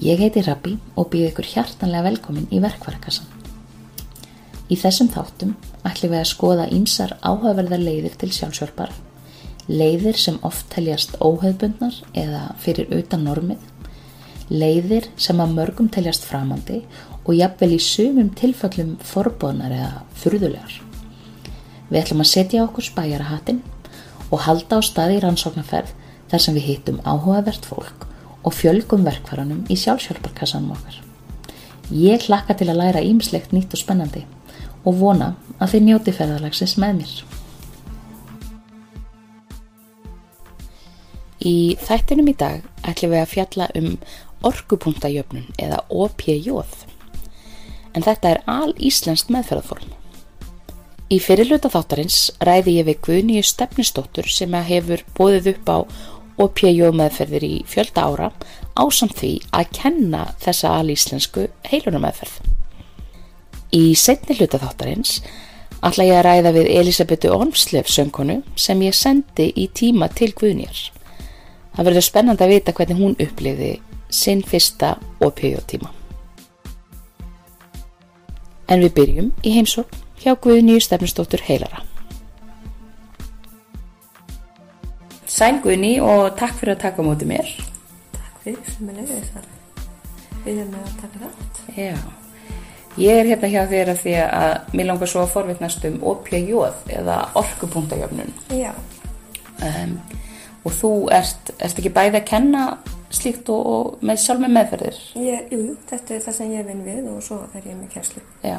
Ég heiti Rabbi og býð ykkur hjartanlega velkomin í verkvarakassan. Í þessum þáttum ætlum við að skoða ímsar áhugaverðar leiðir til sjálfsjálfar, leiðir sem oft teljast óhauðbundnar eða fyrir utan normið, leiðir sem að mörgum teljast framandi og jafnvel í sumum tilfellum forbóðnar eða furðulegar. Við ætlum að setja okkur spæjarahattinn og halda á staði í rannsóknarferð þar sem við hittum áhugavert fólk og fjölgum verkvaranum í sjálfsjálfarkassanum okkar. Ég hlakka til að læra ímslegt nýtt og spennandi og vona að þið njóti ferðarlagsins með mér. Í þættinum í dag ætlum við að fjalla um orkupunktajöfnun eða OPJ en þetta er al íslenskt meðferðarform. Í fyrirluta þáttarins ræði ég við Guðnýju stefnistóttur sem hefur bóðið upp á og PJ meðferðir í fjölda ára ásamt því að kenna þessa alíslensku heilunarmeðferð. Í setni hluta þáttarins ætla ég að ræða við Elisabetu Ormslef söngkonu sem ég sendi í tíma til Guðnýjar. Það verður spennand að vita hvernig hún uppliði sinn fyrsta og PJ tíma. En við byrjum í heimsók hjá Guðnýju stefnustóttur heilara. Sælgunni og takk fyrir að taka á móti mér. Takk fyrir sem er leiðis að við erum að taka það. Já, ég er hérna hjá þér að því að mér langar svo að forvitnast um OPJ eða orkupunktajöfnun. Já. Um, og þú ert, ert ekki bæði að kenna slíkt og, og með sjálf með meðferðir? Ég, jú, þetta er það sem ég vinn við og svo er ég með kjærslu. Já,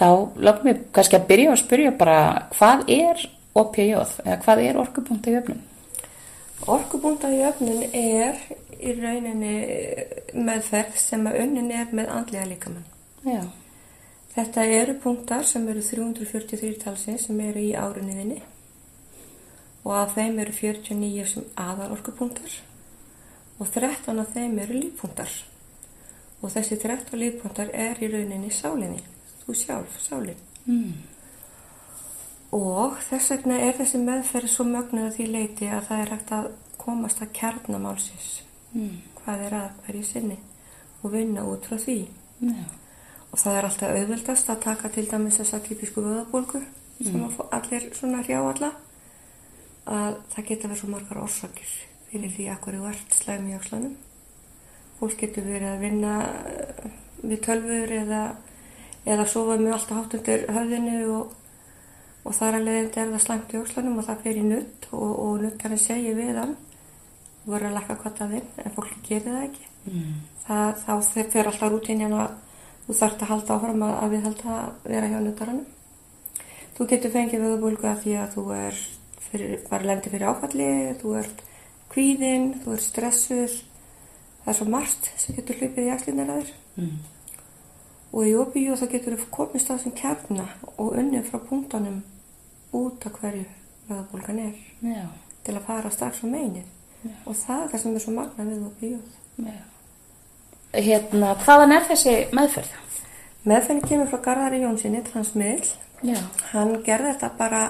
þá langar mér kannski að byrja að spyrja bara hvað er OPJ eða hvað er orkupunta í öfnun? Orkupunta í öfnun er í rauninni meðferð sem að önnin er með andlega líkamann. Já. Þetta eru punktar sem eru 343 talsins sem eru í árunniðinni og af þeim eru 49 sem aðal orkupunktar og 13 af þeim eru lífpunktar og þessi 13 lífpunktar er í rauninni sálinni, þú sjálf, sálinn. Mm og þess vegna er þessi meðferð svo mögnuð að því leiti að það er hægt að komast að kjarnamálsins mm. hvað er að hverju sinni og vinna út frá því yeah. og það er alltaf auðvöldast að taka til dæmis þessa típisku vöðabólku mm. sem allir svona hrjá alla að það geta verið svo margar orsakir fyrir því að hverju vart slæmi í ákslanum fólk getur verið að vinna eh, við tölfur eða eða sofa með alltaf hátt undir höfðinu og og þar að leiðandi er það slæmt í óslanum og það fyrir nutt og, og nuttarinn segir við hann voru að lakka kvart af þinn en fólki gerir það ekki. Mm. það, þá fyrir alltaf rútin hérna þú þarfst að halda áfram að, að við halda að vera hjá nuttarannum þú getur fengið vöðabólgu að því að þú er fyrir, bara lendi fyrir áfalli þú ert kvíðinn, þú ert stressuð. Það er svo margt sem getur hlupið í axlinnar að þér. Mm. og í óbíu þá getur þú komist á sem kærna og unnið frá punktanum út af hverju vöðabólgan er Já. til að fara strax á meinið Já. og það er það sem er svo magna við og bíóð Hérna, hvaðan er þessi meðferð? Meðferðin kemur frá Garðari Jónssoni transmiðl hann gerði þetta bara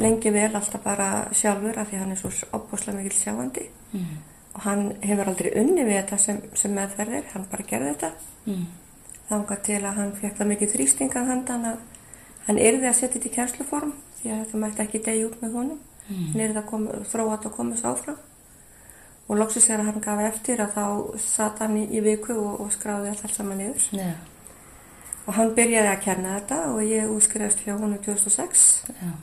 lengi vel alltaf bara sjálfur af því hann er svo opbúslega mikil sjáandi mm. og hann hefur aldrei unni við þetta sem, sem meðferðir hann bara gerði þetta mm. þángar til að hann fekk það mikið þrýstingað handan að hann erði að setja þetta í kjærsluform því að þetta mætti ekki degi út með honum mm. hann er það þróat að komast áfram og loksist þegar hann gaf eftir að þá satt hann í, í viku og, og skráði allt saman yfir yeah. og hann byrjaði að kenna þetta og ég útskrifst hjá honu 2006 yeah.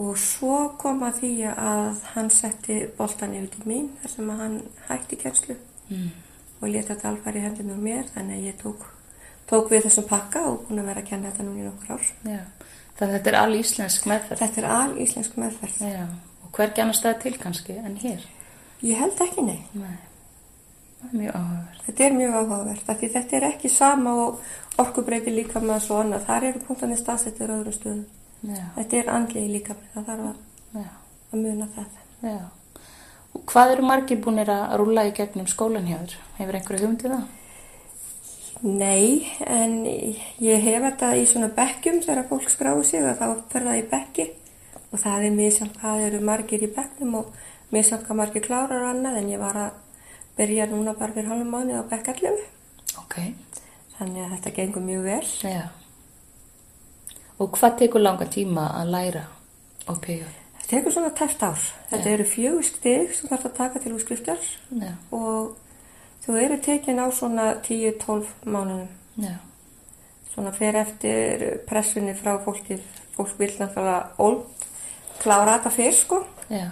og svo kom að því að hann setti boltan yfir til mín þar sem að hann hætti kennslu mm. og leta þetta alfar í hendinu mér þannig að ég tók, tók við þessum pakka og búin að vera að kenna þetta núni í nokkur ár yeah. Það þetta er alíslensk meðferð? Þetta er alíslensk meðferð. Já, og hver gæmast það til kannski en hér? Ég held ekki, nei. Nei, það er mjög áhugavert. Þetta er mjög áhugavert, af því þetta er ekki sama og orkubreyti líka með svo annað. Þar eru punktanir staðsettir öðrum stöðum. Já. Þetta er andlegi líka með það, þarf að, að muna það. Já. Og hvað eru margir búinir að rúla í gegnum skólan hjá þér? Hefur einhverju hugmyndið um það? Nei, en ég hef þetta í svona bekkjum þegar fólk skráður sig og þá fer það í bekki og það er mjög samt hvað eru margir í bekknum og mjög samt hvað margir klárar og annað en ég var að byrja núna bara fyrir halvum mánu á bekkarlegu. Ok, Þannig að þetta gengur mjög vel. já. Og hvað tekur langa tíma að læra opíu? Það tekur svona tæft ár. Þetta eru fjögur stig sem þarf að taka til úrskriftar Já, og þú eru tekin á svona 10-12 mánunum. já, Svona fer eftir pressunni frá fólki. Fólk vil náttúrulega ólmt klára þetta fyrr sko. já.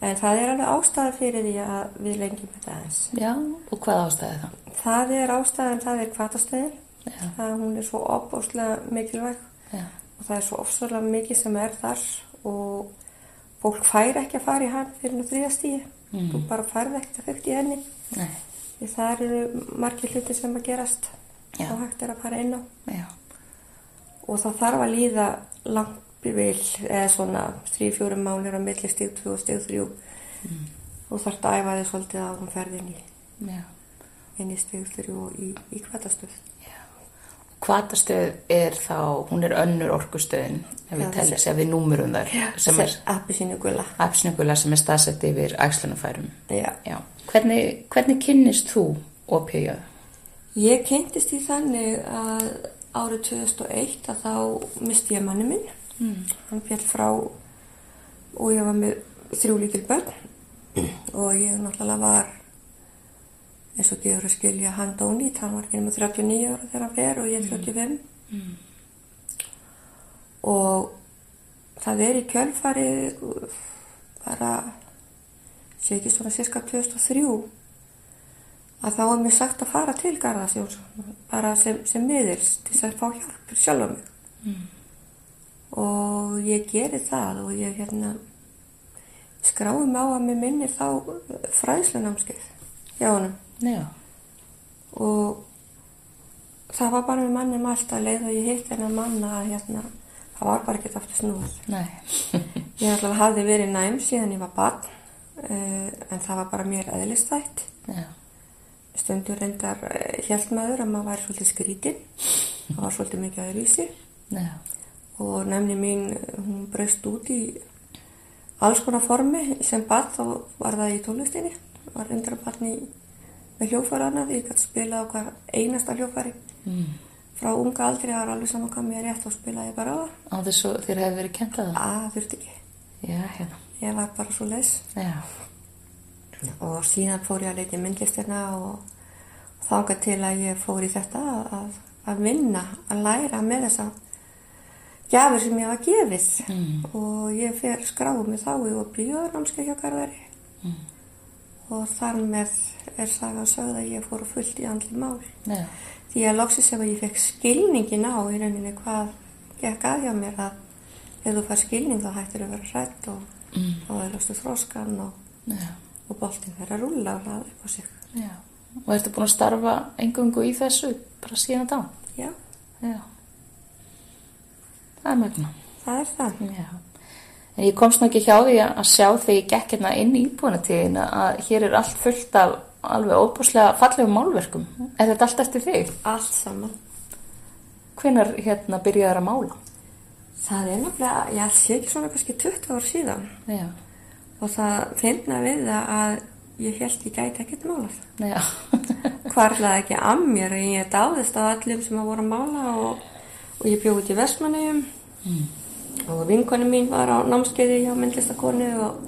En það er alveg ástæða fyrir því að við lengjum þetta aðeins. Já, og hvað ástæði það? Það er ástæðan, það er kvatastöðin. Já, Það hún er svo opbóslega mikilvæg já, og það er svo ofsvöldlega mikið sem er þar og fólk fær ekki að fara í hann fyrir nú þriðastíði. Mm. Þú bara færð ekkert að fyrst í henni. nei, Því það eru margir hluti sem að gerast Já. og hægt er að fara inn á. já, Og það þarf að líða langt vil eða svona 3-4 mánir á milli stíð 2 og stíð 3 Mm. og þarf að æfa þig svolítið á hún ferðin í, já. inn í stíð 3 og í, í kvætastöð. Kvatastöð er þá, hún er önnur orkustöðin, ef við Já, telja sér við númurum þar, sem er appi sínu gula. apsningula sem er staðsett yfir æxlunafærum. Já. Já. Hvernig, hvernig kynnist þú opíu? Ég kynntist í þannig að árið 2001 að þá misti ég manni minn. Mm. Hann fjall frá og ég var með þrjú lítil börn og ég náttúrulega var eins og gefur að skilja hann dónít. Hann var ekki með 39 ára þegar hann fer og ég 35. Mm. Og það er í kjölfari bara sé ekki svona cirka 2003 að þá er mér sagt að fara til Garðarsjóns bara sem, sem miðils til að fá hjálp sjálf á mig Mm. og ég geri það og ég hérna skráði mig á að mér minnir þá fræðslunámskeið hjá honum Já, og það var bara með mannum allt að leið og ég hitt hennar manna hérna það var bara ekkert aftur snúð nei. ég alltaf hafði verið næm síðan ég var barn uh, en það var bara mér eðlistætt Já, stundur reyndar uh, hjælt maður að maður væri svolítið skrítinn það var svolítið mikið aður í sig og nefni mín hún braust út í alls konar formi. Sem barn þá var það í tónlistinni var reyndar barn í með hljófæranar, ég gæti spila á hver einasta hljófæri mm. frá unga aldri, það var alveg saman hvað mér rétt og spilaði bara á það, að þér hefur verið kent að það? að þurfti ekki Já, hérna, ég var bara svo leis já, og síðan fór ég að leita í myndlistina og þáka til að ég fór í þetta að, að, vinna, að læra með þessa gjafir sem ég hafa gefið Mm. og ég fer skráið mig þá í og bíóðarnámskeið hjá Garðari Mm. Og þar með er saga að sögða að ég fór fullt í andli mál já, því að loksins ef ég fekk skilningin á í rauninni hvað gekk að hjá mér að ef þú fær skilning þá hættir að vera hrætt og mm. þá er löstu þróskan og, og boltin fer að rúlla og hlaða upp á sig já. Og ertu búin að starfa engungu í þessu bara síðan þá? já, Já. Það er magna. það er það Já. En ég komst nú ekki hjá því að sjá þegar ég gekk hérna inn í íbúinatíðina að hér er allt fullt af alveg óbúslega fallegum málverkum. Er þetta allt eftir þig? allt saman Hvenar hérna byrjaður að mála? það er nefnilega, ég sé ekki svona kannski 20 ár síðan Já. og það finna við það að ég held ég gæti ekkert málað hvarlaði ekki að mér og ég dáðist á allum sem að voru að mála og, og ég bjóði út í Vestmannegjum og vinkonu mín var á námskeiði hjá myndlistakonu og,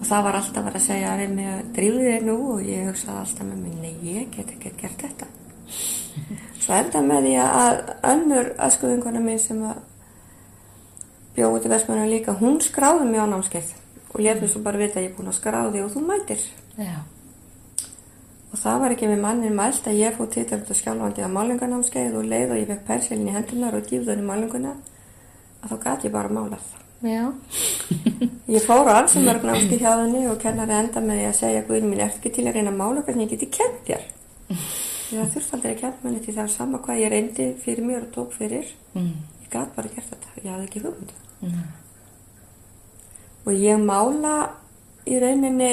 og það var alltaf verið að segja við mig að drífið þér nú. Og ég hugsaði alltaf með mig, nei ég get ekki gert þetta. Svo enda með því að önnur vinkonu mín sem að bjóði út í Vestmannegjum líka, hún skráði mig á námskeið og mér svo bara vita að ég er búin að skráði og þú mætir. Já. Og það var ekki með mannin mælt að ég fóð títalegt og skjálfandi að málingarnámskeið og leið og ég fekk pensilin í hendunar og dýfðun í málinguna að þá gæti ég bara málað. Já. Ég fór á alls mörg námskeið hjá henni og kennari enda með því að segja Guðin mín, ekki til að reyna að mála hvernig ég geti kent þér? Ég það þurfti aldrei að kent manni því það var sama hvað ég reyndi fyrir mér og tók fyrir. Mm. Ég gæti bara gert þetta, ég hafði ekki hugmyndu. Mm. Og ég mála í rauninni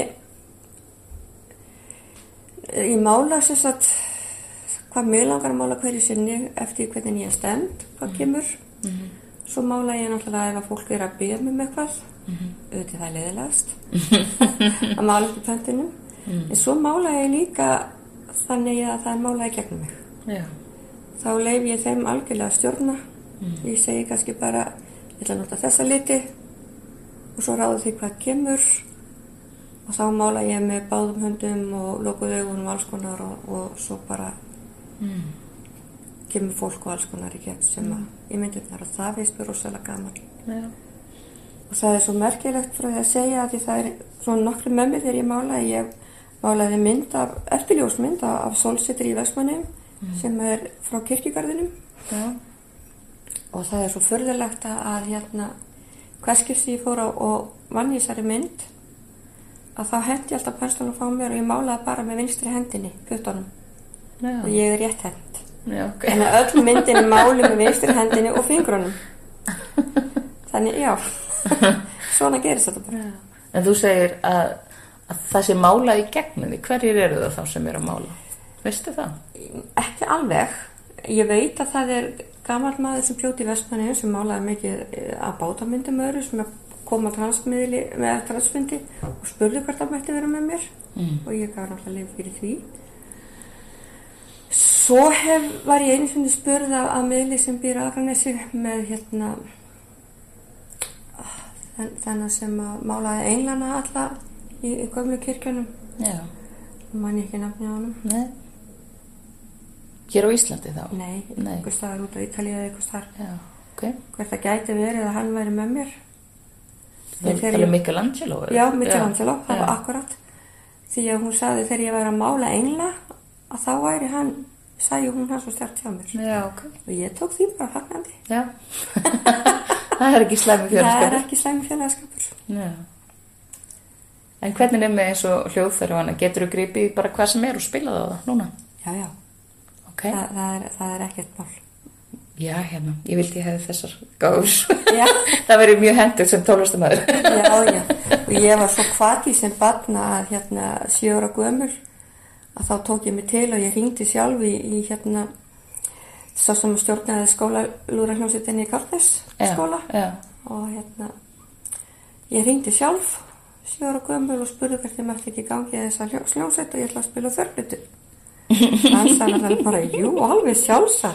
ég mála sem sagt hvað mjög langar að mála hverju sinni eftir hvernig ég er stemd, hvað kemur Mhm. Svo mála ég náttúrulega ef að fólk er að byggja mig með eitthvað. Mhm. auðvitað það er leiðilegast að mála eftir pöntunum en svo mála ég líka þannig að það er málað í gegnum mig. Já. þá leif ég þeim algjörlega að stjórna. Ég segi kannski bara ég ætla að nota þessa liti og svo ráðu því hvað kemur. Og þá mála ég með báðum höndum og lokuð augunum og alls konar og, og svo bara kemur fólk og alls konar í gegn sem að ég myndi þar og það finnst mér rosalega gaman. Já. og það er svo merkilegt frá því að segja að það er svona nokkru mömmi þegar ég málaði ég málaði mynd af, eftirljósmynd af, solsitri í Vestmanni sem er frá kirkjugarðinum. Já. og það er svo förðulegt að, að hérna hverskipti ég fór á og vann í þessari mynd að þá hendi ég alltaf penslanum frá mér og ég málaði bara með vinstri hendinni, puttunum og ég er rétt hend Já, ok. en að öll myndin er máli með vinstri hendinni og fingrunum þannig já svona gerist þetta bara En þú segir að, að það sé málað í gegnum því. Hverjir eru það þá sem er að mála? Veistu það? ekki alveg ég veit að það er gammal maður sem fljóti í Vestmanni sem málaði mikið eh, af bátamyndum öðru sem kom að transmiðli með transmyndi og spurði hvert það mætti vera með mér Mm. og ég gaf náttúrulega leif fyrir því svo hef, var ég einu sinni spurð af, af miðli sem býr á Akranesi með hérna ah, þenn- þennan sem að málaði englana alla í, í gömlu kirkjunum Já. mann ég ekki nafni á honum Nei. Hér á Íslandi þá? Nei, Nei. einhvers staðar út á Ítalíu eða einhvers staðar Já, ok. hvert það gæti verið að hann væri með mér Það þegar er Michelangelo? Já, Michelangelo, það var akkurat því að hún saði þegar ég væri að mála engla að þá væri hann sæði hún hann svo stjart hjá mér Já, ok. og ég tók því bara fagnandi það er ekki slæmi það er ekki slæmi félagskapur Já. En hvernig er með eins og hana? Getur þú gripið bara hvað sem er og spilað á það núna? já, já, Ok. það, það, er, það er ekkert mál Já, hérna. Ég vildi ég hefði þessar gáðs. Það verið mjög hendur sem tólustamæður. já, já, og ég var svo kvati sem batna að hérna sjóra gömul að þá tók ég mig til og ég ringdi sjálf í, í hérna sá sem stjórnaði skóla lúra hljómsveitinni í Karnes skóla Já. og hérna ég ringdi sjálf sjóra gömul og spurði hvert ég mætti ekki gangi þessa hljómsveit og ég ætla að spila þörflutu hann sagði náttúrulega bara jú, alveg sjálfsa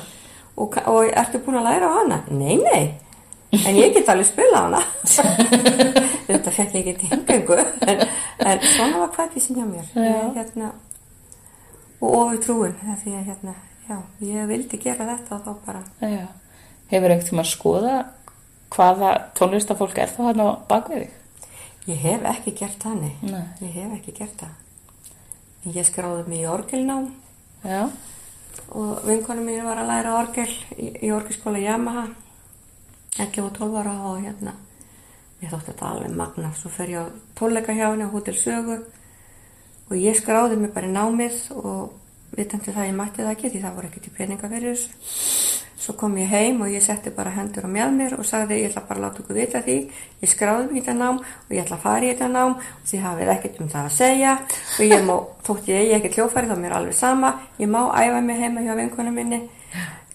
og, og ertu búin að læra á hana? Nei, nei. En ég get alveg spila hana. Þetta fekk ég ekki tingengu en, en svona var hvað sem hjá mér. Ég, hérna, og ofið trúin því að hérna, já, ég vildi gera þetta og þá bara Já. Hefur einhvern tíma að skoða hvaða tónlistafólk er það hann á bakveði? ég hef ekki gert Nei. ég hef ekki gert það ég skráði mig í orgelnám Já. og vinkonu mín var að læra orgel í, í orgelskóla Yamaha 11 og 12 ára og hérna ég þótti þetta alveg magna svo fer ég á tónleika hjá henni á Hotel Sögu og ég skráði mig bara í námið og vitandi það ég mætti það ekki því það voru ekkert í peninga fyrir þessu. Svo kom ég heim og ég setti bara hendur á mjög mér og sagði ég ætla bara að láta ykkur vita því. Ég skráði mig í þetta nám og ég ætla að fara í þetta nám. Og því hafið ekkert um það að segja. Og ég má, þótt ég ekki hljófæri þá er mér alveg sama. Ég má æfa mig heima hjá vinkonu minni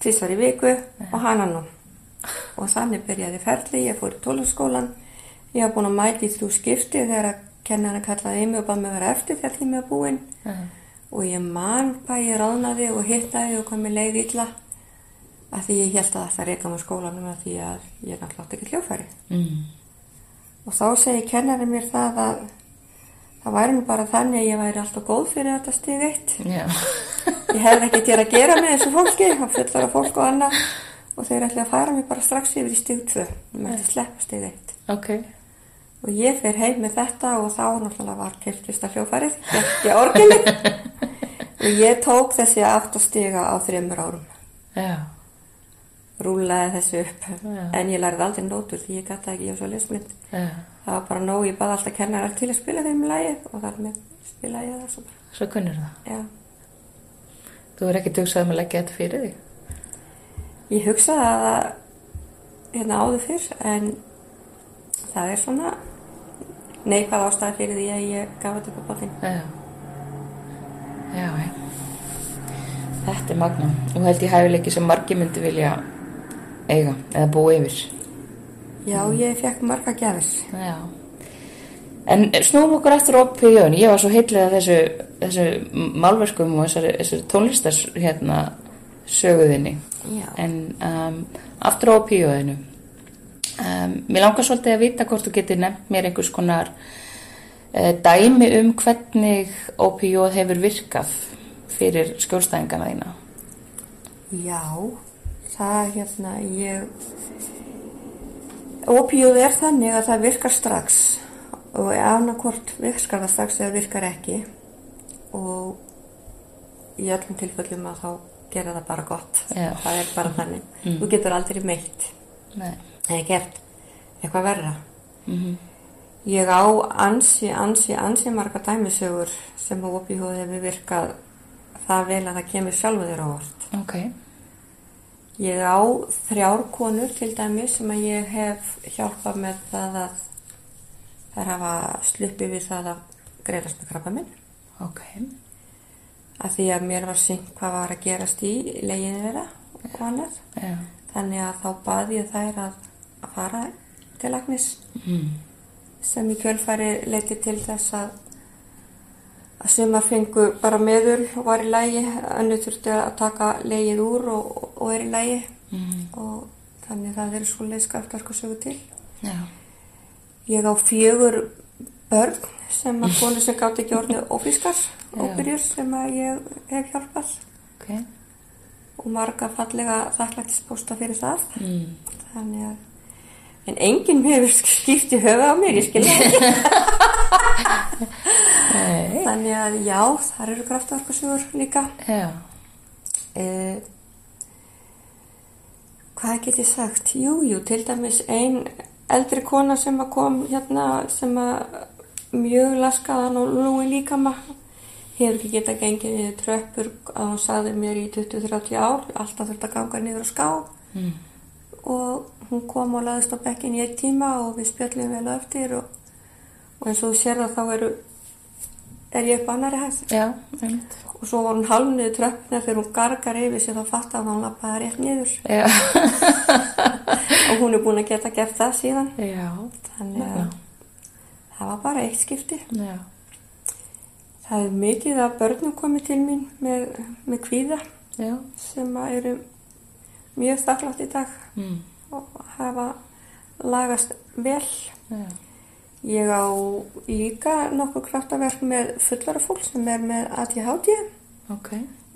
tvisvar í viku og hana nú. Og þannig byrjaði ferli ég fór í tólaskólan ég haf búin að mæti þrjú skipti þegar að kennarinn kallaði mig og bað mig að vera eftir þegar tími var búinn. Og ég man hvað ég ráðnaði og hittaði og mér leið illa. Að því ég held að það reyka með skólanum að því að ég náttúrulega ekki hljófæri Mm. og þá segi kennarinn mér það að það væri nú bara þannig að ég væri alltaf góð fyrir þetta eitt. Já. ég hefði ekki til að gera með þessu fólki það fullar af fólk og annað. Og þeir ætla að færa mig bara strax yfir í stig 2 ég og ég fer heim með þetta og þá náttúrulega var kyrkista hljófarið ekki orginni og ég tók þessi áttastiga á þreymur árum Já. rúlaði þessu upp Já. en ég lærði aldrei nótur því ég gæti ekki, var svo lesblind Já. það var bara nóg, ég baði alltaf kennar til að spila þeim lagið og þar með spilaði ég það svo bara Svo kunnur það. já. Þú er ekki dugsað um að leggja þetta fyrir þig? ég hugsaði að hérna áður fyrr en það er svona neikvæð ástæði fyrir því að ég gaf þetta upp á bátinn Já. Já, já. Þetta er magna. Og held ég hæfileiki sem margi myndi vilja eiga eða búa yfir. já, ég fekk marga gefis Já. En snúum okkur eftir opíun, ég var svo heitlega þessu, þessu málverkum og þessari, þessari tónlistars hérna söguðinni. Já. En um, aftur á opíuðinu, um, mér langar svolítið að vita hvort þú getur nefnt mér einhvers konar uh, dæmi um hvernig opíuð hefur virkað fyrir skjólstæðingana þína. Já, það hérna, ég, opíuð er þannig að það virkar strax og annarkort virkar það strax eða virkar ekki og í öllum tilfellum að þá gera það bara gott. Já. Það er bara þannig. Þú getur aldrei meitt Nei. eða gert eitthvað verra. Mm Ég á ansi, ansi, ansi marga dæmisögur sem á opíuð hefur virkað það vel að það kemur sjálfu þér á orð. Ok. Ég á þrjár konur til dæmi sem að ég hef hjálpað með það að þær hafa sluppið við það að greiðast með krabba minn. Ok. Að því að mér var synd hvað var að gerast í leginu þeirra og annað. Já. Þannig að þá baði ég þær að, að fara til lagnis Mm. sem í kjölfæri leiti til þess að að sumar fengu bara meðul og var í lægi, önnu þurfti að taka legið úr og, og er í lægi Mm. og þannig það eru svoleið skaftarku sögu til. Já. Ég á fjögur börn sem að konu sem gátt ekki orðið ófískar og byrjur sem að ég hef hjálpað Ok. og marga fallega þakklættispósta fyrir það. Mm. Þannig að En enginn hefur skipt í höfu á mér, ég skilja ekki. Þannig að já, þar eru kraftaorkusögur líka. Eh, hvað get ég sagt? Jú, jú, til dæmis ein eldri kona sem að kom hérna sem að mjög laskaðan og lúi líkama hefur ekki getað gengið niður tröppur að hún sagði mér í 20-30 ár alltaf þurft að ganga niður á ská Mm. og hún kom og laðist á bekkin í einn tíma og við spjöllum vel eftir og, og eins og þú sér það þá eru er ég upp annari hæð Já. og svo var hún halvniður tröppina þegar hún gargar yfir sig þá fatt að hann lappaði rétt niður og hún er búin að geta gert það síðan Já. þannig að Já. það var bara eitt skipti Já. það er mikið að börnum komið til mín með, með kvíða Já. sem að eru mjög þakklátt í dag Mm. Og hafa lagast vel Já. ég á líka nokkur kraftaverk með fullara fólk sem er með ADHD Ok.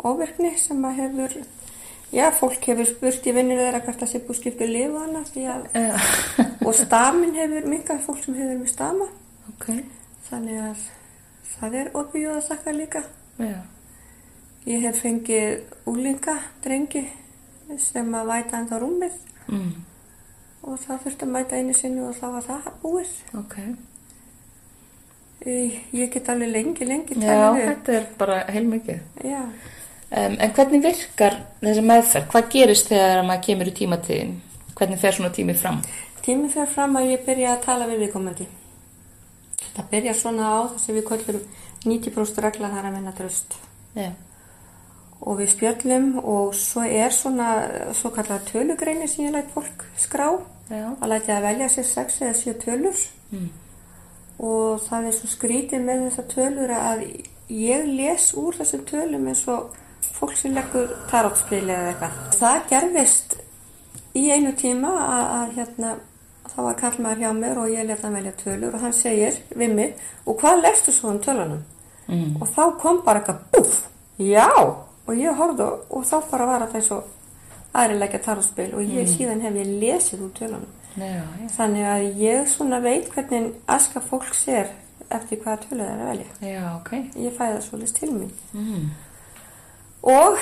ofverkni sem að hefur já, fólk hefur spurt í vinnir þeirra hvert að sé búið skiptu lifu hana að og stamin hefur minkað fólk sem hefur með stama Ok. þannig að það er þakka líka Já. ég hef fengið úlinga drengi sem að væta enda rúmið Mm. og það þurfti að mæta einu sinni og þá var það búið Ok. ég, get alveg lengi, lengi Já, þetta er bara heilmikið. já, Um, en hvernig virkar þessi meðferð? Hvað gerist þegar maður kemur í tímatíðin? Hvernig fer svona tími fram? tíminn fer fram að ég byrja að tala við viðkomandi það byrja svona á þess að við köllum 90% regla þar að menna tröst Já. Og við spjöllum og svo er svona svo kallar tölugreini sem ég læt fólk skrá Já. að læti að velja sér 6 eða 7 tölur Mm. og það er svo skrítið með þessar tölur að ég les úr þessum tölum eins og fólk sem leggur tarotspili eða eitthvað. Það gerðist í einu tíma að, að hérna þá var kallmaður hjá mér og ég leta hann velja tölur og hann segir við mig og hvað lestu svo um tölunum? Mm. og þá kom bara eitthvað búf, já og ég horfði og, þá bara var þetta eins og aðri leggja tarotspil og ég síðan hef ég lesið úr tölunum Já, já. Þannig að ég svona veit hvernig aska fólks er eftir hvaða tölu það er að velja. Já, ok. Ég fæ það svolítið til mín. Mm. Og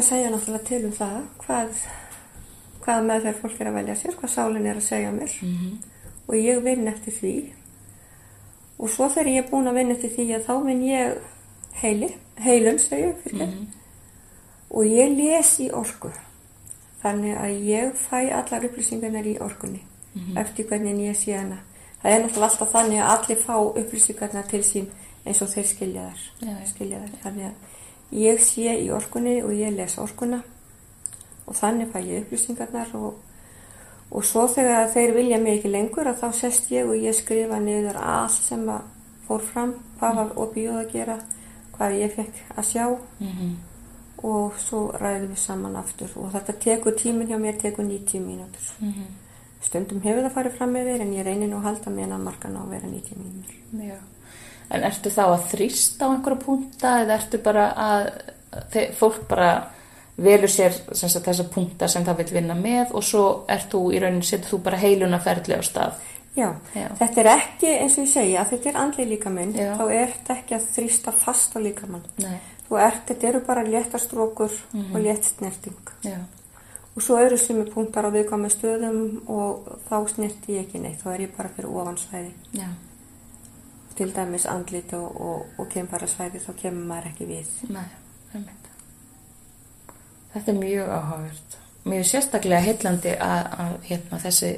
að segja náttúrulega til um það hvað, hvað með þegar fólk er að velja sér, hvað sálinn er að segja mér. Mm Og ég vinn eftir því. Og svo þegar ég er búin að vinna eftir því að þá vinn ég heili, heilum segja ég fyrir mm Og ég les í orku. Þannig að ég fæ allar upplýsingarnar í orkunni eftir hvernig ég sé hana. Það er náttúrulega alltaf þannig að allir fá upplýsingarnar til sín eins og þeir skilja já. skilja þær. Þannig að ég sé í orkunni og ég les orkuna og þannig fæ ég upplýsingarnar og, og svo þegar þeir vilja mig ekki lengur að þá sest ég og ég skrifa niður allt sem að fór fram, hvað var opíóð að gera, hvað ég fekk að sjá og svo ræðum við saman aftur og þetta tekur tíminn hjá mér, tekur 90 mínútur. Stundum hefur það farið fram með þér en ég reynir nú að halda mér að markan á að vera 90 mínútur. Já. En ertu þá að þrýsta á einhverja punta eða ertu bara að fólk bara velur sér sem sagt, þessa punta sem það vil vinna með og svo ert þú í rauninni setur þú bara heiluna ferli á stað. Já, Já. þetta er ekki eins og ég segja að þetta er andli líkaminn, Já. þá er þetta ekki að þrýsta fast á líkamann. Nei. Þú ert, þetta eru bara léttastrókur og létt snerting. Já. Og svo eru sumi punktar á viðkvæmi stöðum og þá snerti ég ekki neitt, þá er ég bara fyrir ofansvæði. Já. Til dæmis andlit og, og, og kemfarasvæði, þá kemur maður ekki við. Nei, einmitt. Þetta er mjög áhugavert. Mjög sérstaklega heillandi að, að hérna, þessi,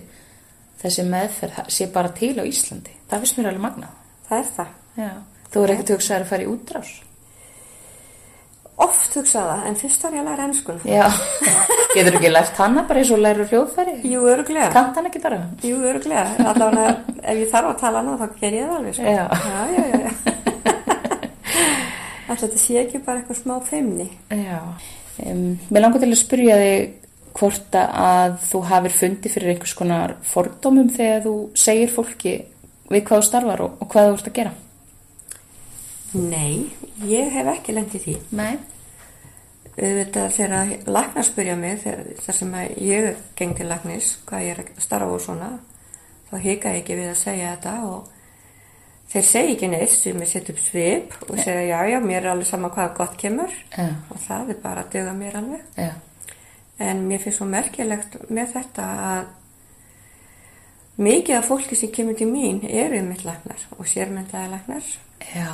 þessi meðferð sé bara til á Íslandi. Það finnst mér alveg magnað. Það er það. Já. Þú er ekkert hugsaður að fara í útrás. Oft hugsaða, en fyrst var ég að læra ennskun. Já. Getur ekki lært hana bara eins og læra hljóðfæri? Jú, öruglega. Kant hann ekki bara? Jú, öruglega. Allavega ef ég þarf að tala hana þá ger ég það alveg. Sko. Já, já, já. já. Alltaf þetta sé ekki bara eitthvað smá feimni. Já. Um, mér langar til að spyrja þig hvort að þú hafir fundið fyrir einhvers konar fordómum þegar þú segir fólki við hvað þú starfar og, og hvað þú ert að gera. Nei, ég hef ekki lendið því. Nei. Þetta þegar lagnar spyrja mig, þar sem ég geng til lagnis, hvað ég er að starfa og svona, þá hika ég ekki við að segja þetta og þeir segja ekki neitt sem ég set upp svip og segja já, já, mér er alveg sama hvað gott kemur Já. og það er bara að döga mér alveg. Já. En mér finnst svo merkilegt með þetta að mikið af fólki sem kemur til mín eru mitt lagnar og sérmyndaði lagnar. Já,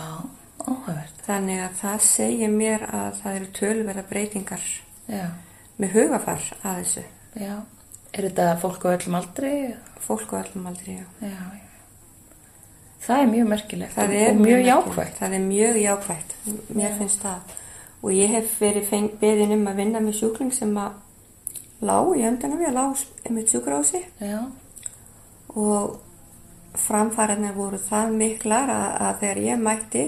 áhugavert. Þannig að það segir mér að það eru tölverða breytingar Já. með hugafar að þessu. Já. Er þetta fólk á öllum aldri? Fólk og allum aldrei, já. Já. já. Það er mjög merkilegt Það og- er mjög jákvægt. Það er mjög jákvægt. Mér finnst það. Og ég hef verið beðin um að vinna með sjúkling sem að lág í öndunum, ég lág með sjúkrási og framfæriðna voru það miklar að, að þegar ég mætti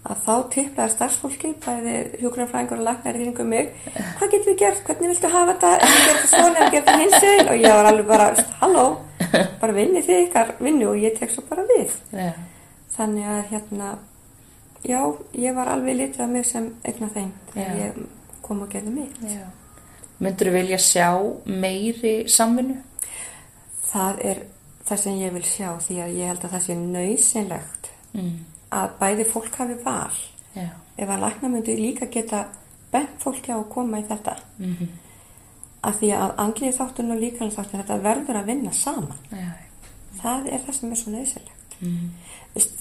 að þá tiplaði starfsfólki bæði hjúgrunarfræðingur og lagnar í kringum mig. Hvað getum við gert, hvernig viltu hafa þetta? Við gerum þetta svona, við gerum þetta hins veginn? Og ég var alveg bara, halló bara vinni þið ykkar vinnu og ég tek svo bara við. Já. þannig að hérna já, ég var alveg litið af mig sem einn af þeim þegar Já. ég kom og gerði mig Já. Myndur þú vilja sjá meiri samvinnu? það er það sem ég vil sjá því að ég held að það sé nöysinlegt Mm. að bæði fólk hafi val Já. ef að lækna myndi líka geta bent fólki á að koma í þetta Mm -hmm. af því að andlið þáttun og líkanlega þáttun þetta verður að vinna saman Já. það er það sem er svo nöysilegt Mm.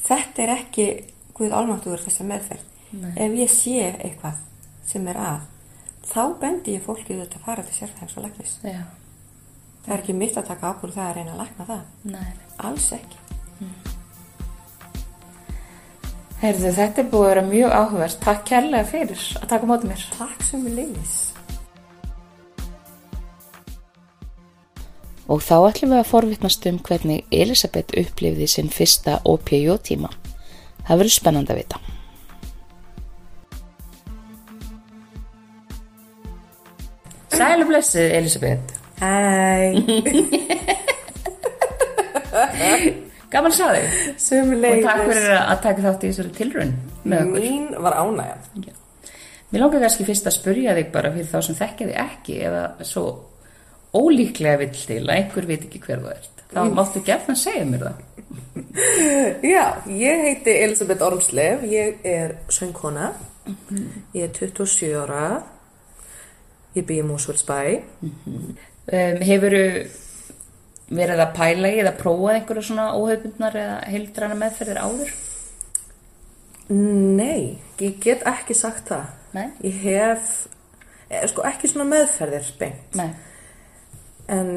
þetta er ekki Guð álmáttuður þessa meðferð Nei. ef ég sé eitthvað sem er að þá bendi ég fólki þetta að fara til sérfæðings og læknis Já. það er ekki mitt að taka ábúr það að reyna að lækna það Nei. alls ekki Herðu, þetta er búið að vera mjög áhugavert. Takk kærlega fyrir að taka á móti mér. takk sem við leiðis Og þá ætlum við að forvitnast um hvernig Elisabeth upplifði sinn fyrsta OPJ-tíma. Það verður spennandi að vita. Sælu blessið, Elisabeth. Hæ, Gaman að sjá þig. sem Og takk fyrir að taka þátt í þessari tilraun með okkur. Mín var ánægjan. Mér langar kannski fyrst að spurja þig bara fyrir þá sem þekkja þig ekki eða svo ólíklega vill til að einhver veit ekki hver þú ert. Þá máttu gefna að segja mér það. Já, ég heiti Elisabeth Ormslev, ég er söngkona, ég er 27 ára, ég byggjum Mósvöldsbæ. Um, hefuru verið að pæla í eða prófað einhverju svona óhaupundnar eða heildræna meðferðir áður? Nei, ég get ekki sagt það. Nei? Ég hef, eh, sko ekki svona meðferðir beint, Nei. en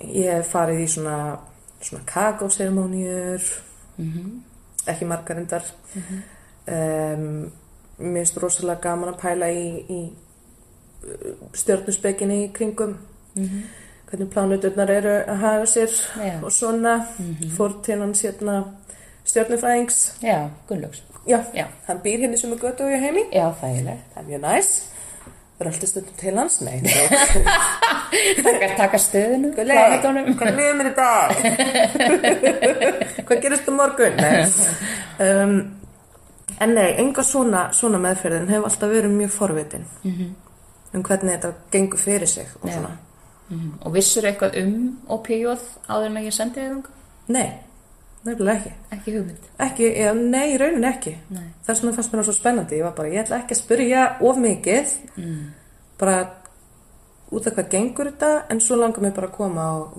ég hef farið í svona, svona kakóseremóniur, ekki margar endar. um, mér finnst rosalega gaman að pæla í, í stjörnusbeginni í kringum hvernig plánuturnar eru að hafa sér Já. og svona fór til hans hérna stjörnufræðings Já, Gunnlaugs. já, Já. hann býr henni sem er götu og ég heimi Já, þægileg. það er mjög næs röldi stundum til hans, nei Taka, taka stöðinu, plánetunum. hvað líður mér í dag? hvað gerist um morgun? Um, en nei, enga svona, svona meðferðin hefur alltaf verið mjög forvitin um hvernig þetta gengur fyrir sig og svona. Mhm. Og vissur eitthvað um opíóð áður en að ég sendi þið þangað? Nei, nefnilega ekki. Ekki hugmynd. Ekki, já, nei, í rauninni ekki. Þess vegna fannst mér það svo spennandi. Ég var bara, ég ætla ekki að spyrja of mikið, bara út af hvað gengur þetta, en svo langar mér bara að koma og,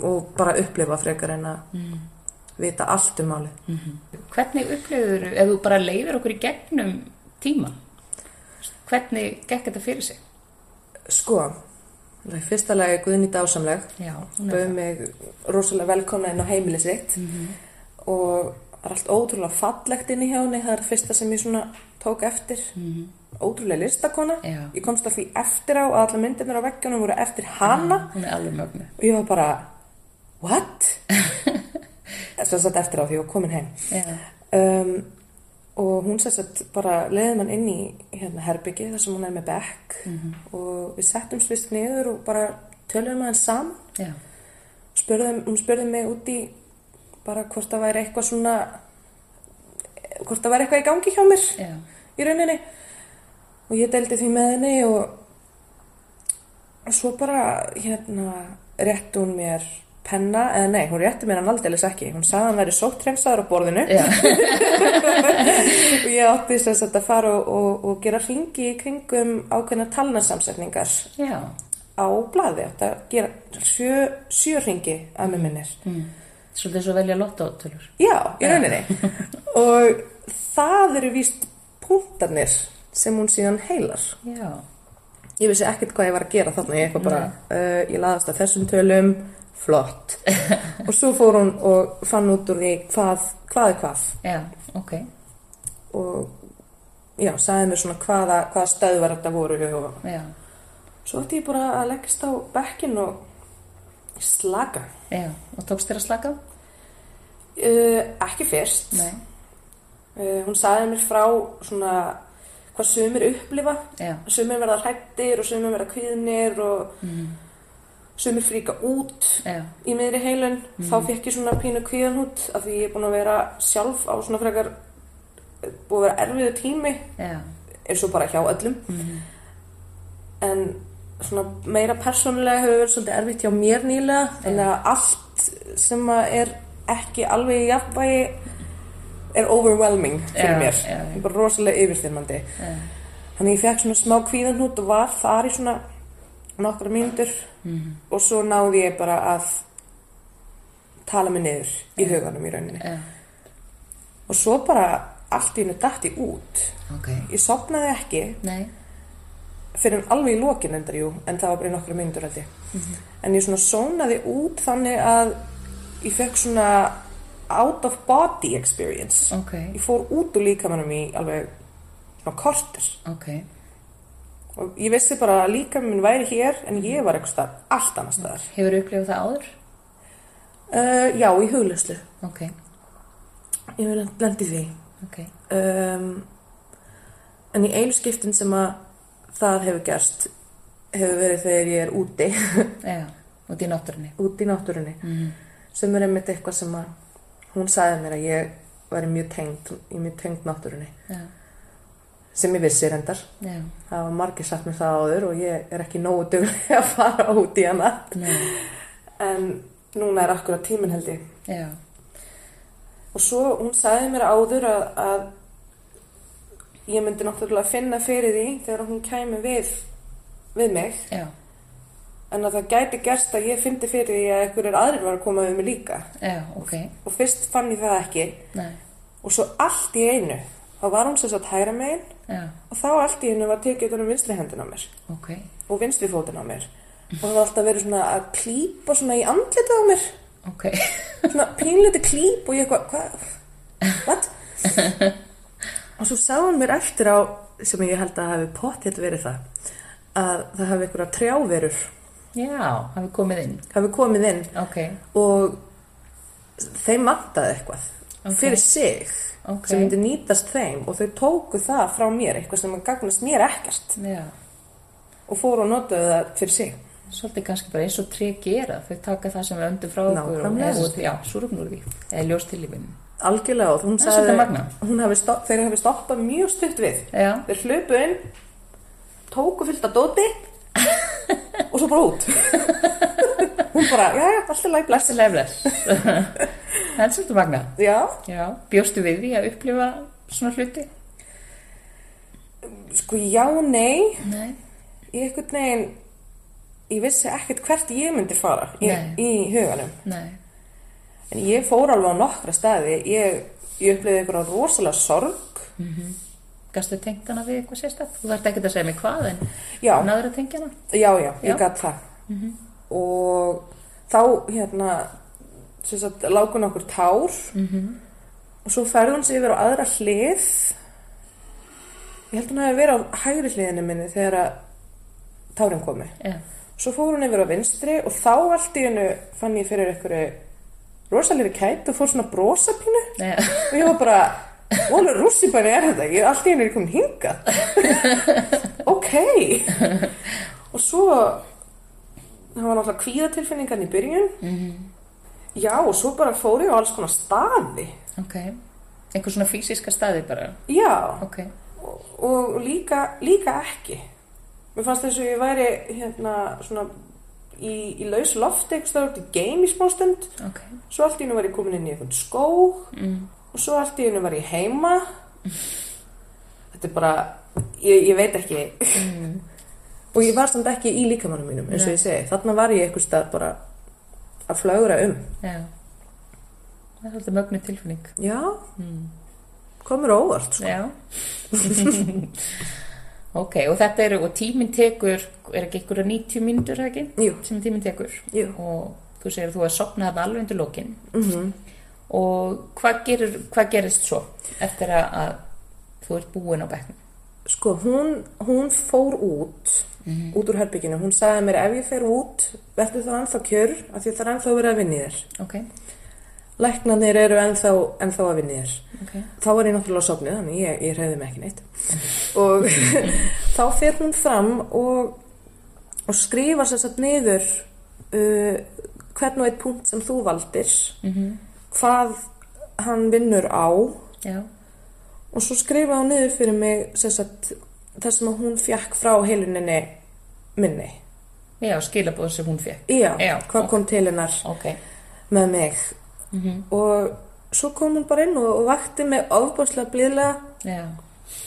og, bara upplifa frekar en að vita allt um málið. Hvernig upplifur, ef þú bara leiðir okkur í gegnum tíman, hvernig gekk þetta fyrir sig? Sko, það fyrsta lagi Guðni dásamleg, bauð mig rosalega velkomna inn á heimili sitt og það er allt ótrúlega fallegt inn í hjá henni, það er fyrsta sem ég svona tók eftir. Ótrúlega listakona, Já. ég komst að því eftir á að alla myndirnar á veggjónum voru eftir hana mögnu. og ég var bara, what? Svo satt eftir á því ég var komin heim. Um, og hún að bara leiði mann inn í hérna, herbyggi þar sem hún er með bekk. Og við settum svist niður og bara töluðum aðeins saman. Já, spurðum, hún spurði mig út í bara hvort það væri eitthvað svona hvort það væri eitthvað í gangi hjá mér já, í rauninni. Og ég deldi því með henni og, svo bara hérna rétti hún mér penna, eða nei, hún rétti mér hann aldeilis ekki. Hún sagði að hann væri sóttrensaður á borðinu. Og ég átti þess að að fara og, og, og gera ringi í kringum ákveðna talnarsamsetningar á blaði, átti að gera sjö, sjö ringi að með minnir. Svolítið svo velja lottótölur. Já, í rauninni. og það eru víst punktarnir sem hún síðan heilar. Já, Ég vissi ekkert hvað ég var að gera þarna, ég uh, ég laðast að þessum tölum, flott. og svo fór hún og fann út úr því hvað, hvað er hvað. já, ok, Og já, sagði mér svona hvaða, hvaða stöðvar þetta voru og já, svo ætti ég bara að leggast á bekkin og slaka. já, og tókst þér að slaka? Uh, ekki fyrst. Nei, Uh, hún sagði mér frá svona hvað sumir upplifa sumir verða hrættir og sumir verða kvíðnir og sumir fríka út já, í miðri heilun. Þá fekk ég svona pínu kvíðanhút af því ég er búin að vera sjálf á svona frekar búið að vera erfiðu tími já, eins og bara hjá öllum. En svona meira persónulega hefur verið svolítið erfitt hjá mér nýlega þannig að allt sem er ekki alveg í jafnvægi er overwhelming fyrir mér. já, já. bara rosalega yfirþyrmandi. Þannig ég fekk svona smá kvíðanhút og var þar í svona nokkra mínútur Mhm. og svo náði ég bara að tala mig niður í huganum í rauninni. Já, og svo bara allt í hennu dætti út. Ok, ég sopnaði ekki. Nei, fyrir alveg í lokin endar jú en það var bara í nokkra myndur held ég. En ég svona sónaði út þannig að ég fekk svona out of body experience. Ok, ég fór út úr líkamannum í alveg svona kortur ok, og ég vissi bara að líkaminn væri hér en ég var eitthvað staðar allt annars staðar. Hefur upplifað það áður? uh, já, í hugluslu Ok, ég vil lendi því. Ok, um, en í einu skiptin sem að það hefur gerst hefur verið þegar ég er úti. Já, út í náttúrunni, úti í náttúrunni. Sem er einmitt eitthvað sem að hún sagði mér að ég væri mjög tengd mjög tengd náttúrunni. Já, sem ég vissi reyndar. Já, það var margir sagt mér það áður og ég er ekki nógu duglega að fara út í hana. Nei, en núna er akkurat tíminn held ég. Já, og svo hún sagði mér áður að, að ég myndi náttúrulega finna fyrir því þegar hún kæmi við við mig. Já, en að það gæti gerst að ég fyndi fyrir því að einhverjir aðrir var að koma við mig líka. Já, ok, og fyrst fann ég það ekki. Nei, og svo allt í einu þá var hún sagt hægra megin já, og þá allt í einu var tekið utan um vinstri hendina á mér. Ok, og vinstri fótinn á mér. Og það var alltaf verið svona að klípa svona í andlitið á mér. Ok, svona pínleiti klíp og ég eitthvað, hvað, what? og svo sá hún mér eftir á sem ég held að hafi pottið verið það að það hafi einhverja trjáverur. Já, hafi komið inn. hafi komið inn. Ok, og þeim vantaði eitthvað Ok. fyrir sig Ok. sem myndi nýtast þeim og þau tóku það frá mér, eitthvað sem gagnast mér ekkert já. og fóru og notaðu það fyrir sig Svolítið kannski bara eins og tré gera. Þau taka það sem við öndum frá okkur og Nákvæmlega. eða út- já, súröfn úr því. Eða ljós til lífinu. algjörlega og hún sagði hafi stopp, þeir hafi stoppað mjög stutt við Já, þeir hlupu inn tóku fullt af dóti og svo bara út hún bara, já, alltaf læg bless Þessi lefles. Það er svolítið magna. já, Já, bjóstu við því að upplifa svona hluti? sko já, nei Nei. ég einhvern veginn ég vissi ekkert hvert ég myndi fara í, í huganum Nei. en ég fór alveg á nokkra staði ég, ég upplifði einhverja rosalega sorg Gastu tengt hana við eitthvað sérstætt? Þú þarft ekki að segja mig hvað en Já. náður að tengja hana? já, já, ég Já. gat það og þá hérna lágun okkur tár -hmm. og svo ferði hún sig yfir á aðra hlið ég held hún hafi verið á hægri hliðinu minni þegar að tárin komi Já. Svo fór hún yfir á vinstri og þá allt í hennu fann ég fyrir einhverju rosalegri kætt og fór svona brosapínu Já. og ég var bara, volur rússibæni er þetta, ég allt í hennu er komin hingað. ok. og svo, það var náttúrulega kvíðatilfinningan í byrjun. Já, og svo bara fór ég á alls konar staði. Ok. Einhver svona fysiska staði bara? Já, Ok. og, og líka, líka ekki. Mér fannst þess að ég væri hérna svona í, í laus lofti eitthvað stáður í game í smástund Ok. svo allt í hennu var ég komin inn í einhvern skóg Mm. og svo allt í hennu var ég heima þetta er bara ég, ég veit ekki og ég var samt ekki í líkamannum mínum eins og Nei. ég segi, þarna var ég eitthvað stað bara að flögra um Já. Það er svolítið mögnu tilfinning. já, komur á óvart sko. Já. ok, og þetta eru, og tíminn tekur, er ekki ykkur að 90 mínútur, eða ekki? Jú. Sem tíminn tekur. Jú. Og þú segir að þú er sopnað þarna alveg undir lókin. Mhm. Og hvað, gerir, hvað gerist svo eftir að, að þú ert búin á bekknum? Sko, hún, hún fór út út úr herbygginu, hún sagði mér ef ég fer út, verður það ennþá kjör af því það er ennþá verið að vinni þér. Ok, læknarnir eru ennþá, ennþá að vinni þér. Ok. þá var ég náttúrulega sopnið þannig ég, ég reyði mig ekki neitt. Og þá fer hún fram og, og skrifa sér satt niður uh, hvern og eitt punkt sem þú valdir Mm hvað hann vinnur á. Já, og svo skrifa hún niður fyrir mig sagt, það sem hún fjekk frá heiluninni minni já skilabóð sem hún fekk. já, Já, hvað ok. kom til hennar Ok. með mig Mm og svo kom hún bara inn og, og vakti mig ofbáslega blíðlega Já,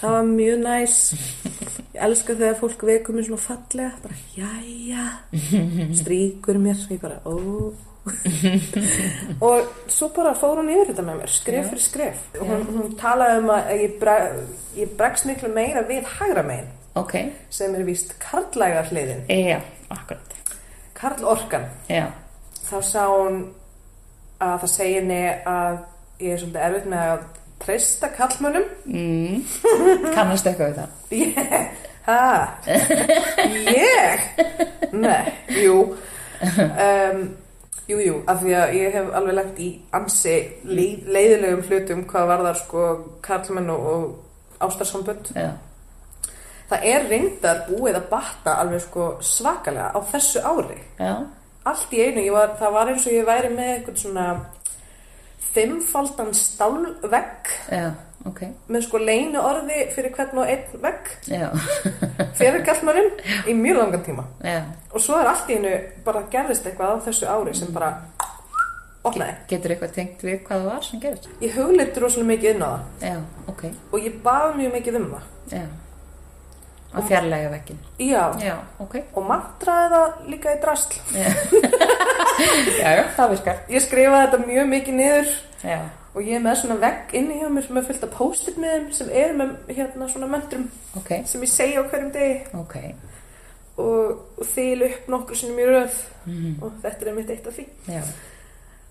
Það var mjög næs. Ég elska þegar fólk vekur mér svona fallega. Bara, jæja. Stríkur mér. Ég bara, ó. og svo bara fór hún yfir þetta með mér. Skref Já. fyrir skref. Og hún, hún talaði um að ég, breg, ég bregst miklu meira við hægra megin. ok. Sem er víst karlæga hliðin. Já, akkurat. Karl orkan. Já, Þá sá hún að það segi henni að ég er svolítið erfitt með að treysta kallmönnum. mm. kannast eitthvað við það. Ég, ha, ég, nei, jú, um, jú, jú, af því að ég hef alveg lagt í ansi leið, leiðilegum hlutum hvað varðar sko karlmenn og, og ástarsambönd. Já, Það er reyndar búið að batta alveg sko svakalega á þessu ári. já, Allt í einu, var, það var eins og ég væri með eitthvað svona fimmfaldan stálvegg. Já, ok. með sko leinu orði fyrir hvern og einn vegg fyrir kallmannum í mjög langan tíma. já. Og svo er allt í hennu bara gerðist eitthvað á þessu ári sem bara opnaði. Getur eitthvað tengt við hvað það var sem gerist? Ég hugleiti rosalega mikið inn á það Já, ok. og ég bað mjög mikið um það. Já. Að fjarlæga vekkin. Já, Já, ok. og mantraði það líka í drasl. Já, já, það virkar. Ég skrifaði þetta mjög mikið niður Já, og ég er með svona vegg inni hjá mér með fullt af post-it með þeim sem eru með hérna svona möndrum ok, sem ég segja á hverjum degi ok. og, og þýl upp nokkur sinnum í röð og þetta er einmitt eitt af því. Já,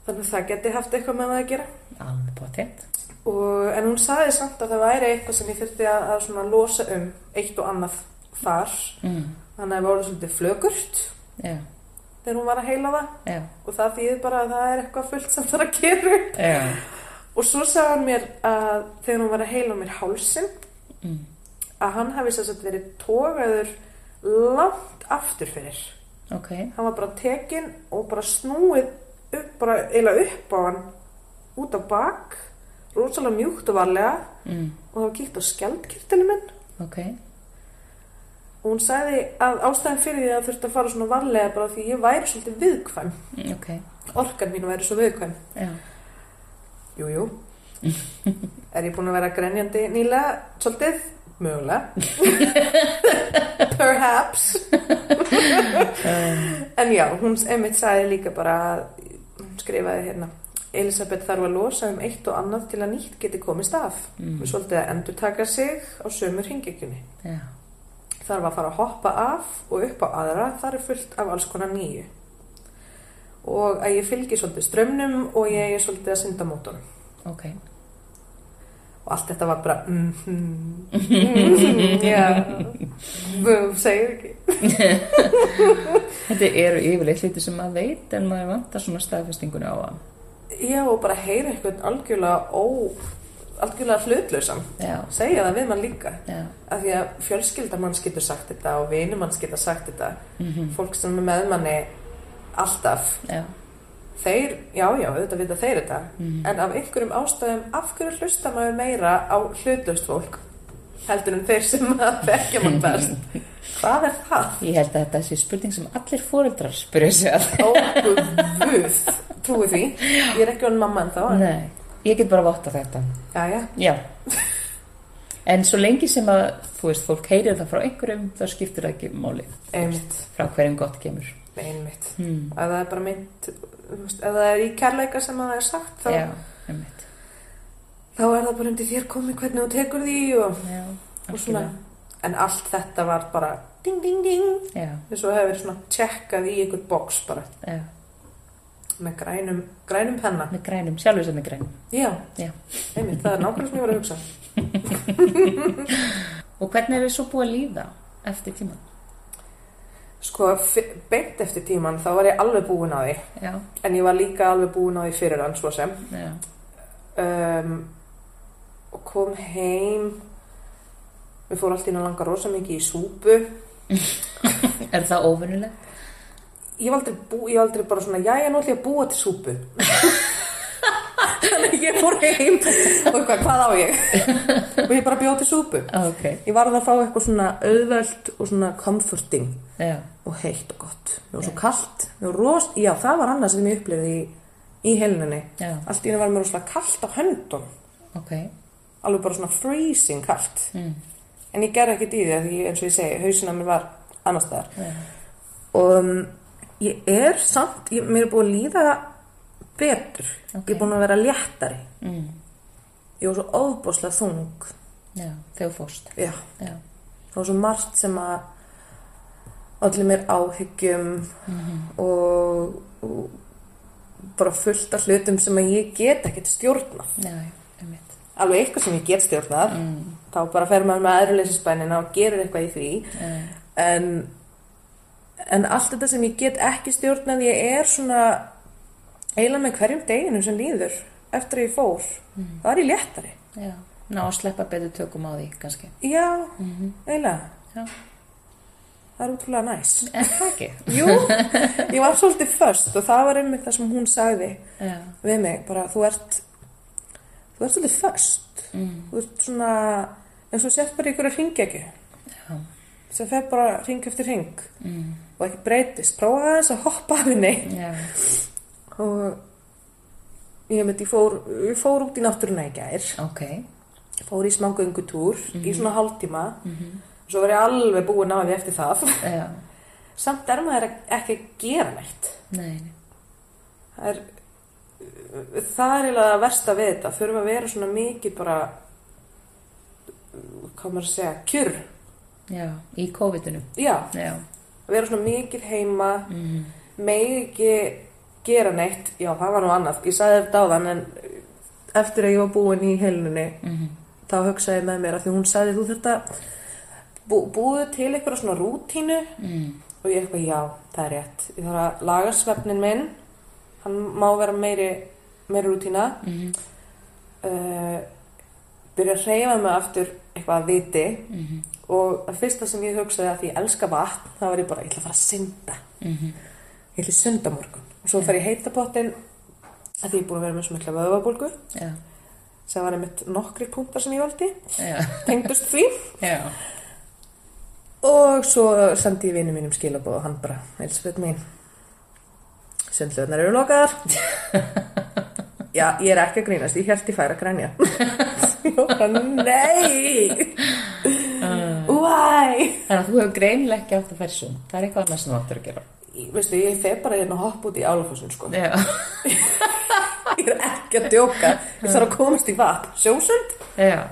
Þannig að það geti haft eitthvað með það að gera. alveg potið. Og, en hún sagði samt að það væri eitthvað sem ég þurfti að, að losa um eitt og annað þar. Mm. Þannig að það voru svolítið flögurt Já, þegar hún var að heila það. Já, og það þýðir bara að það er eitthvað fullt sem það er að gera já, og svo sagði hann mér að þegar hún var að heila mér hálsin mm. að hann hafi að verið tógaður langt aftur fyrir. Ok, hann var bara tekinn og bara snúið upp, bara eiginlega upp á hann út á bak rosalega mjúkt og varlega mm. og það var kíkt á skjaldkirtinu minn ok, og hún sagði að ástæðan fyrir því að þurfti að fara svona varlega bara því ég væri svolítið viðkvæm mm, ok, orkan mín væri svo viðkvæm já, Jú, jú. Er ég búin að vera grenjandi nýlega? Svolítið? Mögulega. Perhaps. en já, hún einmitt sagði líka bara skrifaði hérna Elisabeth þarf að losa um eitt og annað til að nýtt geti komist af. Mm. Og svolítið að endur taka sig á sömur hringekjunni. já, Þarf að fara að hoppa af og upp á aðra, þar er fullt af alls konar nýju. Og að ég fylgi svolítið strömmnum og ég er svolítið að synda mótunum. ok, og allt þetta var bara mm -hmm, mm, já segir ekki þetta eru yfirleitt hluti sem maður veit en maður vantar svona staðfestinguna á að já og bara heyra eitthvað algjörlega ó algjörlega hlutlausan segja það við mann líka. Já, af því að fjölskyldamanns getur sagt þetta og vinumanns getur sagt þetta. Mhm, fólk sem er með manni alltaf. Já, þeir, já já, auðvitað vita þeir þetta. Mhm. en af einhverjum ástæðum af hverju hlusta maður meira á hlutlaust fólk heldur en þeir sem að þekkja mann best. Hvað er það? ég held að þetta sé spurning sem allir fóreldrar spyrja sig að. Ó, guð, trúi því. Ég er ekki hann mamma en þá nei, ég get bara votta þetta. Já, já, já en svo lengi sem að þú veist, fólk heyrir það frá einhverjum þá skiptir það ekki máli. Einmitt, frá hverjum gott kemur. Einmitt. Hmm. Ef það er bara mynd þú veist, Ef það er í kærleika sem að það er sagt þá, já, einmitt þá er það bara undir þér komið hvernig þú tekur því og, já, og svona. En allt þetta var bara ding, ding, ding. Þess að hefur svona tjekkað í einhvern box bara. Já, með grænum, grænum penna. Með grænum, sjálfur sem með grænum. Já, einmitt, það er nákvæmlega sem ég var að hugsa. Og hvernig er þið svo búið að líða eftir tíman Sko, beint eftir tíman þá var ég alveg búin á því. Já, En ég var líka alveg búin á því fyrir hann svo sem. Um, og kom heim. Við fórum alltaf inn að langa rosa mikið í súpu. Er það óvinnilegt? ég var aldrei, bú, ég var aldrei bara svona jæja, nú ætlum ég að búa til súpu. Þannig ég fór heim og hvað, hvað á ég? Og ég bara bjóð til súpu. Ok, ég var að fá eitthvað svona auðvelt og svona comforting já, og heitt og gott. Það var svo kallt, það var rost, já það var annað sem ég upplifði í, í heluninni já, allt í henni var mér rosalega kallt á höndum ok alveg bara svona freezing kallt mm. en ég gerði ekkert í því að því eins og ég segi hausinn á mér var annar staðar. Já, og um, ég er samt ég, mér er búin að líða betur. Ok. ég er búin að vera léttari. Mm. ég var svo óbúslega þung. Já, þú fórst. Já, já, það var svo margt sem að allir mér áhyggjum Mhm. og, og bara fullt af hlutum sem að ég get ekkert stjórnað. Já, einmitt alveg eitthvað sem ég get stjórnað mm. þá bara fer maður með aðruleysisbænina og gerir eitthvað í því. Já, en, en allt þetta sem ég get ekki stjórnað ég er svona eiginlega með hverjum deginu sem líður eftir að ég fór. Það er ég léttari. Já, ná að sleppa betur tökum á því kannski. Já, mm eiginlega. Já, það er útrúlega næs. En það ekki? Jú, ég var svolítið först og það var einmitt það sem hún sagði já, við mig, bara þú ert þú ert svolítið först mm. þú ert svona eins og sett bara ykkur að ringja ekki já, sem fer bara ring eftir ring mm. og ekki breytist, prófa aðeins að hoppa af henni. Og ég myndi, ég fór, ég fór út í náttúruna í gær. Ok. Fór í smá göngutúr í svona hálftíma. Mm svo var ég alveg búin á því eftir það. Já, samt er maður ekki að gera nei, nei. það er það er eiginlega að versta við þetta. Þurfa að vera svona mikið bara hvað maður að segja kjur, já, í COVID-inu já, já, vera svona mikið heima mm. megi ekki gera neitt. Já það var nú annað, ég sagði þetta áðan en eftir að ég var búin í heilunni Mm. þá hugsaði með mér að því hún sagði þú þetta bú, búðu til eitthvað svona rútínu. Mm. og ég eitthvað já, það er rétt. Ég þarf að laga svefnin minn. Hann má vera meiri meiri rútína Mhm. uh, byrja að reyfa mig aftur eitthvað að viti. Mhm. og að fyrsta sem ég hugsaði að því ég elska vatn þá var ég bara, ég ætla að fara að synda. Mhm. ég ætla að synda morgun og svo fer ég heitapottin að því ég er búin að vera með svo mikla vöðvabólgu. Já, sem var einmitt nokkri punktar sem ég valdi. Já, tengdust því. Og svo sendi ég vinnu mínum skilabóð og hann bara, Elisabeth mín sundlöðnar eru lokaðar já, ég er ekki að grínast ég held ég færi að grænja nei why Þannig að þú hefur greinilega ekki átt að færa sund. Það er eitthvað annað sem þú áttur að gera. Ég- veistu, ég fer bara hérna og hopp út í álafossun sko. Ég er ekki að djóka ég þarf að komast í vatn, sjósund já.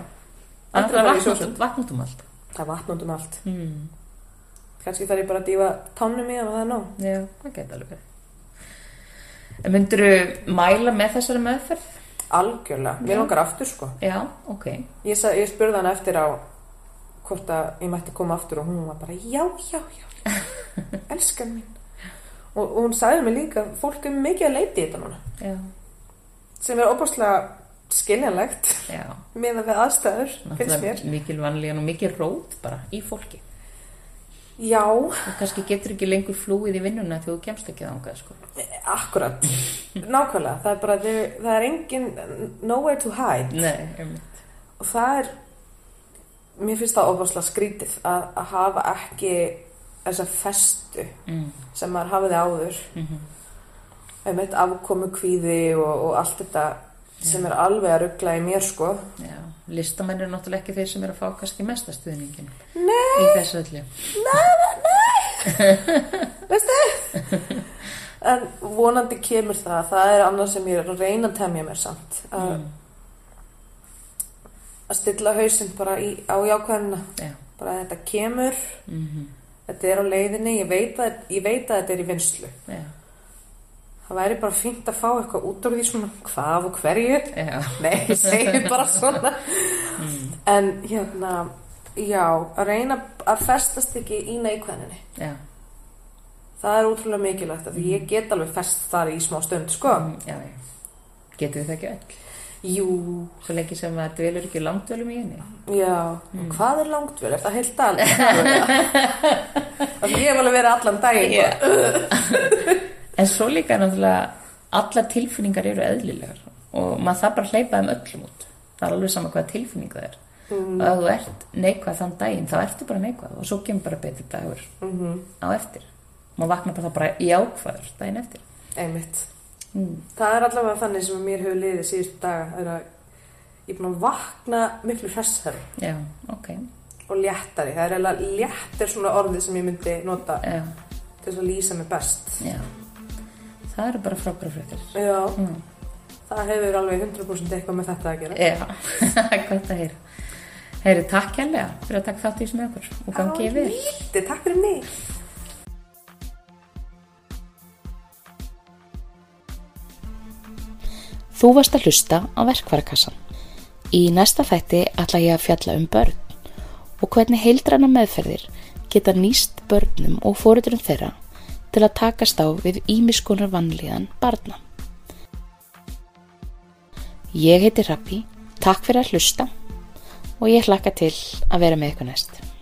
Það er farið í vatn sjósund. út- vatn út um allt. það er vatn út um allt Mm. kannski þarf ég bara að dífa tánum í og það er nóg Já, það geta alveg En myndirðu mæla með þessari meðferð? algjörlega, mér langar aftur sko Já, ok. ég, sa, ég spurði hann eftir á hvort að ég mætti koma aftur og hún var bara já, já, já elskan mín og, og hún sagði mér líka fólk er mikið að leiti í þetta núna Já, sem er óbúslega skiljanlegt já. með að við aðstæður, mikil vanlíðan og mikil rót bara í fólki. Já, Og kannski getur ekki lengur flúið í vinnuna þegar þú kemst ekki þangað, sko. akkurat. Nákvæmlega, það er bara það er engin nowhere to hide. Nei, um, og það er mér finnst það óbúslega skrítið að, að hafa ekki þessa festu mm, sem maður hafiði áður. Mhm, um eitt afkomu kvíði og, og allt þetta sem er alveg að ruggla í mér sko já. Listamenn eru náttúrulega ekki þeir sem eru að fá kannski mesta stuðningin. Nei. Í þessu öllu. veistu en vonandi kemur það það er annað sem ég er að reyna að temja mér samt að, Mm, að stilla hausinn bara í, á jákvæðina já. bara að þetta kemur Mm þetta er á leiðinni, ég veit að, ég veit að þetta er í vinslu Já, það væri bara fínt að fá eitthvað út úr því svona hvað og hverju já. Nei, ég segi bara svona En hérna Já, að reyna að festast ekki í neikvæðinni Já, Það er útrúlega mikilvægt Því ég get alveg fest þar í smá stund Sko, mm. Getum við það ekki öll? jú, Svo lengi sem það dvelur ekki langdvölum í henni. já Hvað er langt vel? Er það heilt dag? Það ég hef alveg verið allan daginn yeah. En svo líka náttúrulega allar tilfinningar eru eðlilegar og maður þarf bara hleypa þeim öllum út. Það er alveg sama hvaða tilfinning það er. Mm. Og ef þú ert neikvæð þann daginn, þá ertu bara neikvæð og svo kemur bara betur dagur Mhm. á eftir. Maður vaknar bara, bara í ákvæður daginn eftir. Einmitt Mm. Það er allavega þannig sem mér hefur liðið síðustu daga Það er að ég er búin að vakna miklu hressari Já, ok. og léttari Það er eiginlega létt er svona orðið sem ég myndi nota Já, til að lýsa mig best já. Það eru bara frábæra fréttir. Já, Mm. það hefur alveg 100% eitthvað með þetta að gera. Já, það er gott að heyra. Heyri, takk hérlega fyrir að taka þátt í þessu með okkur og gangi ég við. Lítið, takk fyrir mig. Þú varst að hlusta á verkvarakassan. Í næsta þætti ætla ég að fjalla um börn og hvernig heildræna meðferðir geta nýst börnum og fóruðurum þeirra til að takast á við ímiskonar vannlíðan barna. Ég heiti Rappi, takk fyrir að hlusta og ég hlakka til að vera með ykkur næst.